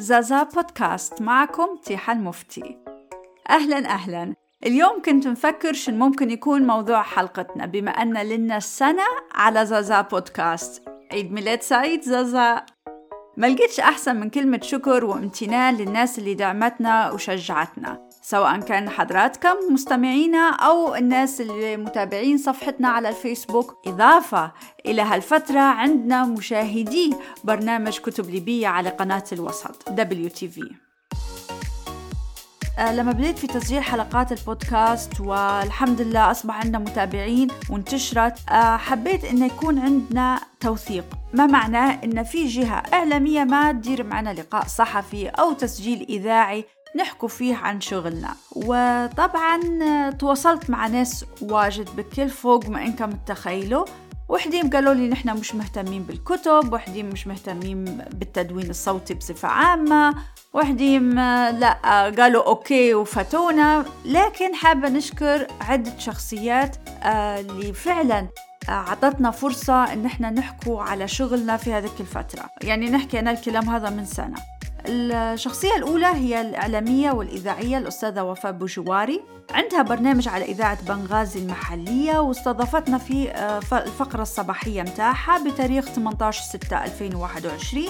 زازا بودكاست معكم تيحة المفتي أهلا أهلا. اليوم كنت مفكر شن ممكن يكون موضوع حلقتنا بما أن لنا السنة على زازا بودكاست. عيد ميلاد سعيد زازا. ما لقيتش أحسن من كلمة شكر وامتنان للناس اللي دعمتنا وشجعتنا. سواء كان حضراتكم مستمعينا أو الناس اللي متابعين صفحتنا على الفيسبوك. إضافة إلى هالفترة عندنا مشاهدي برنامج كتب ليبية على قناة الوسط WTV آه، لما بديت في تسجيل حلقات البودكاست والحمد لله أصبح عندنا متابعين وانتشرت آه، حبيت أن يكون عندنا توثيق. ما معناه أن في جهة إعلامية ما تدير معنا لقاء صحفي أو تسجيل إذاعي. نحكوا فيه عن شغلنا. وطبعا تواصلت مع ناس واجد بكل فوق ما إنكم تتخيلوا. وحدين قالوا لي نحن مش مهتمين بالكتب وحدين مش مهتمين بالتدوين الصوتي بصفة عامة. وحدين لا قالوا أوكي وفتونا. لكن حابة نشكر عدة شخصيات آه، اللي فعلا أعطتنا فرصة إن إحنا نحكوا على شغلنا في هذه الفترة. يعني نحكي أنا الكلام هذا من سنة. الشخصية الأولى هي الإعلامية والإذاعية الأستاذة وفاء بوجواري. عندها برنامج على إذاعة بنغازي المحلية واستضافتنا في آه، الفقرة الصباحية متاعها بتاريخ 18 6 2021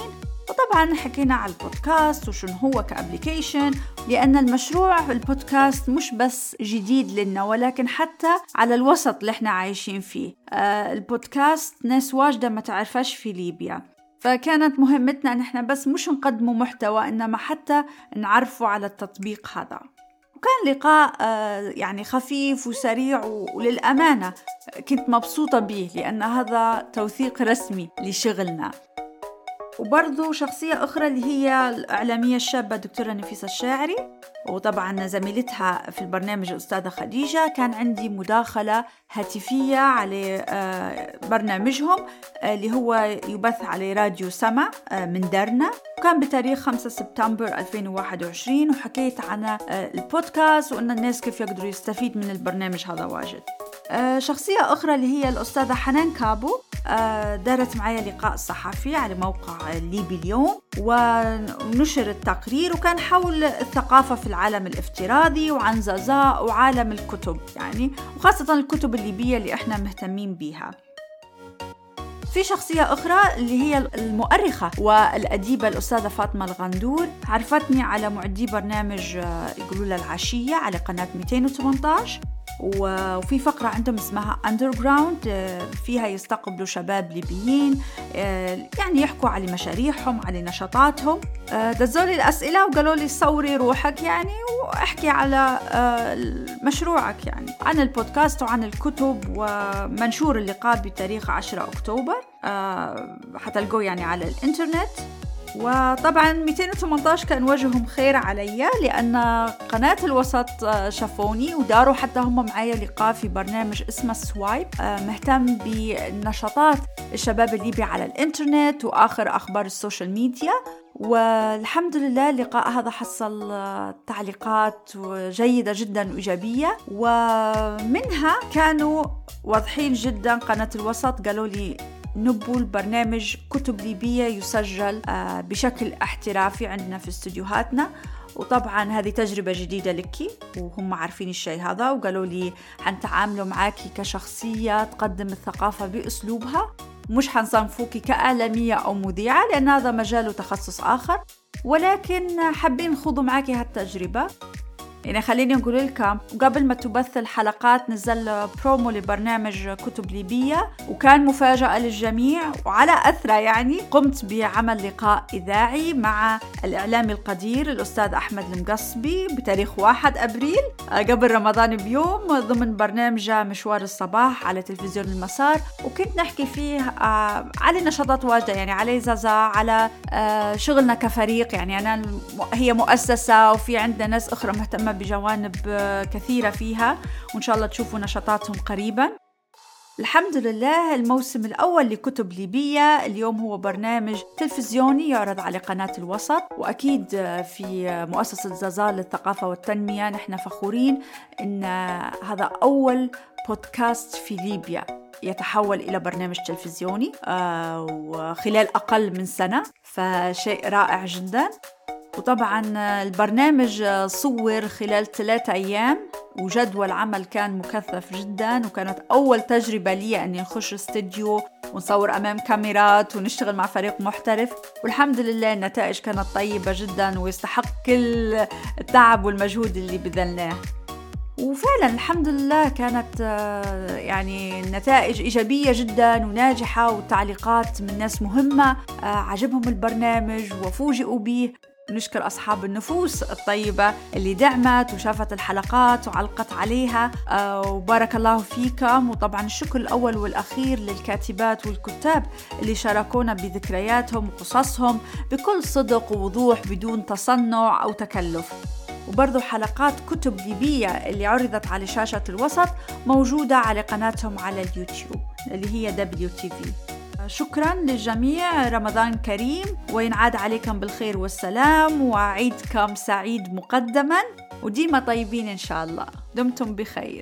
وطبعا حكينا على البودكاست وشن هو ك application لأن المشروع البودكاست مش بس جديد لنا ولكن حتى على الوسط اللي إحنا عايشين فيه. آه البودكاست ناس واجدة ما تعرفش في ليبيا. فكانت مهمتنا ان إحنا بس مش نقدموا محتوى إنما حتى نعرفوا على التطبيق هذا. وكان لقاء آه، يعني خفيف وسريع وللأمانة كنت مبسوطة به لأن هذا توثيق رسمي لشغلنا. وبرضو شخصية أخرى اللي هي الإعلامية الشابة دكتورة نفيسة الشاعري. وطبعا زميلتها في البرنامج الأستاذة خديجة كان عندي مداخلة هاتفية على آه، برنامجهم آه، اللي هو يبث على راديو سما آه، من درنا وكان بتاريخ 5 سبتمبر 2021 وحكيت عن البودكاست وأن الناس كيف يقدروا يستفيد من البرنامج هذا واجد. شخصية أخرى اللي هي الأستاذة حنان كابو. دارت معي لقاء صحفي على موقع ليبي اليوم ونشر التقرير وكان حول الثقافة في العالم الافتراضي وعن زازا وعالم الكتب يعني وخاصة الكتب الليبية اللي إحنا مهتمين بيها. في شخصية أخرى اللي هي المؤرخة والأديبة الأستاذة فاطمة الغندور عرفتني على معدي برنامج آه، يقولوا له العشية على قناة 218 وفي فقرة عندهم اسمها Underground آه، فيها يستقبلوا شباب ليبيين آه، يعني يحكوا على مشاريعهم على نشاطاتهم. آه، دزوا لي الأسئلة وقالوا لي صوري روحك يعني واحكي على مشروعك يعني. عن البودكاست وعن الكتب ومنشور اللقاء بتاريخ 10 أكتوبر حتلقوه يعني على الإنترنت. وطبعا 218 كان وجههم خير علي لأن قناة الوسط شافوني وداروا حتى هم معايا لقاء في برنامج اسمه Swipe آه، مهتم بنشاطات الشباب الليبي على الإنترنت وآخر أخبار ال social media. والحمد لله اللقاء هذا حصل تعليقات جيدة جدا وإيجابية. ومنها كانوا واضحين جدا قناة الوسط قالوا لي نبو البرنامج كتب ليبية يسجل آه، بشكل احترافي عندنا في استديوهاتنا. وطبعا هذه تجربة جديدة لك وهم عارفين الشيء هذا وقالوا لي حنتعاملوا معاكي كشخصية تقدم الثقافة بأسلوبها. مش حنصنفوكي كإعلامية أو مذيعة لأن هذا مجال وتخصص آخر. ولكن حابين نخوضوا معاكي هالتجربة. يعني خليني أقول لكم قبل ما تبث الحلقات نزل برومو لبرنامج كتب ليبية وكان مفاجأة للجميع وعلى أثره يعني قمت بعمل لقاء إذاعي مع الإعلامي القدير الأستاذ أحمد المقصبي بتاريخ 1 أبريل. قبل رمضان بيوم ضمن برنامج مشوار الصباح على تلفزيون المسار وكنت نحكي فيه آه، على نشاطات واجدة يعني على زازا على آه، شغلنا كفريق يعني أنا هي مؤسسة وفي عندنا ناس أخرى مهتمة بجوانب كثيرة فيها وإن شاء الله تشوفوا نشاطاتهم قريبا. الحمد لله الموسم الأول لكتب ليبية اليوم هو برنامج تلفزيوني يعرض على قناة الوسط وأكيد في مؤسسة زازال للثقافة والتنمية نحن فخورين إن هذا أول بودكاست في ليبيا يتحول إلى برنامج تلفزيوني آه، وخلال أقل من سنة فشيء رائع جدا. وطبعا البرنامج صور خلال ثلاثة أيام وجدول عمل كان مكثف جدا وكانت أول تجربة لي أني نخش استديو ونصور أمام كاميرات ونشتغل مع فريق محترف. والحمد لله النتائج كانت طيبة جدا ويستحق كل التعب والمجهود اللي بذلناه. وفعلا الحمد لله كانت يعني النتائج إيجابية جدا وناجحة والتعليقات من ناس مهمة عجبهم البرنامج وفوجئوا به نشكر أصحاب النفوس الطيبة اللي دعمت وشافت الحلقات وعلقت عليها. آه، وبارك الله فيكم. وطبعا الشكر الأول والأخير للكاتبات والكتاب اللي شاركونا بذكرياتهم وقصصهم بكل صدق ووضوح بدون تصنع أو تكلف. وبرضو حلقات كتب ليبية اللي عرضت على شاشة الوسط موجودة على قناتهم على اليوتيوب اللي هي WTV شكرا للجميع. رمضان كريم وينعاد عليكم بالخير والسلام وعيدكم سعيد مقدما وديما طيبين إن شاء الله. دمتم بخير.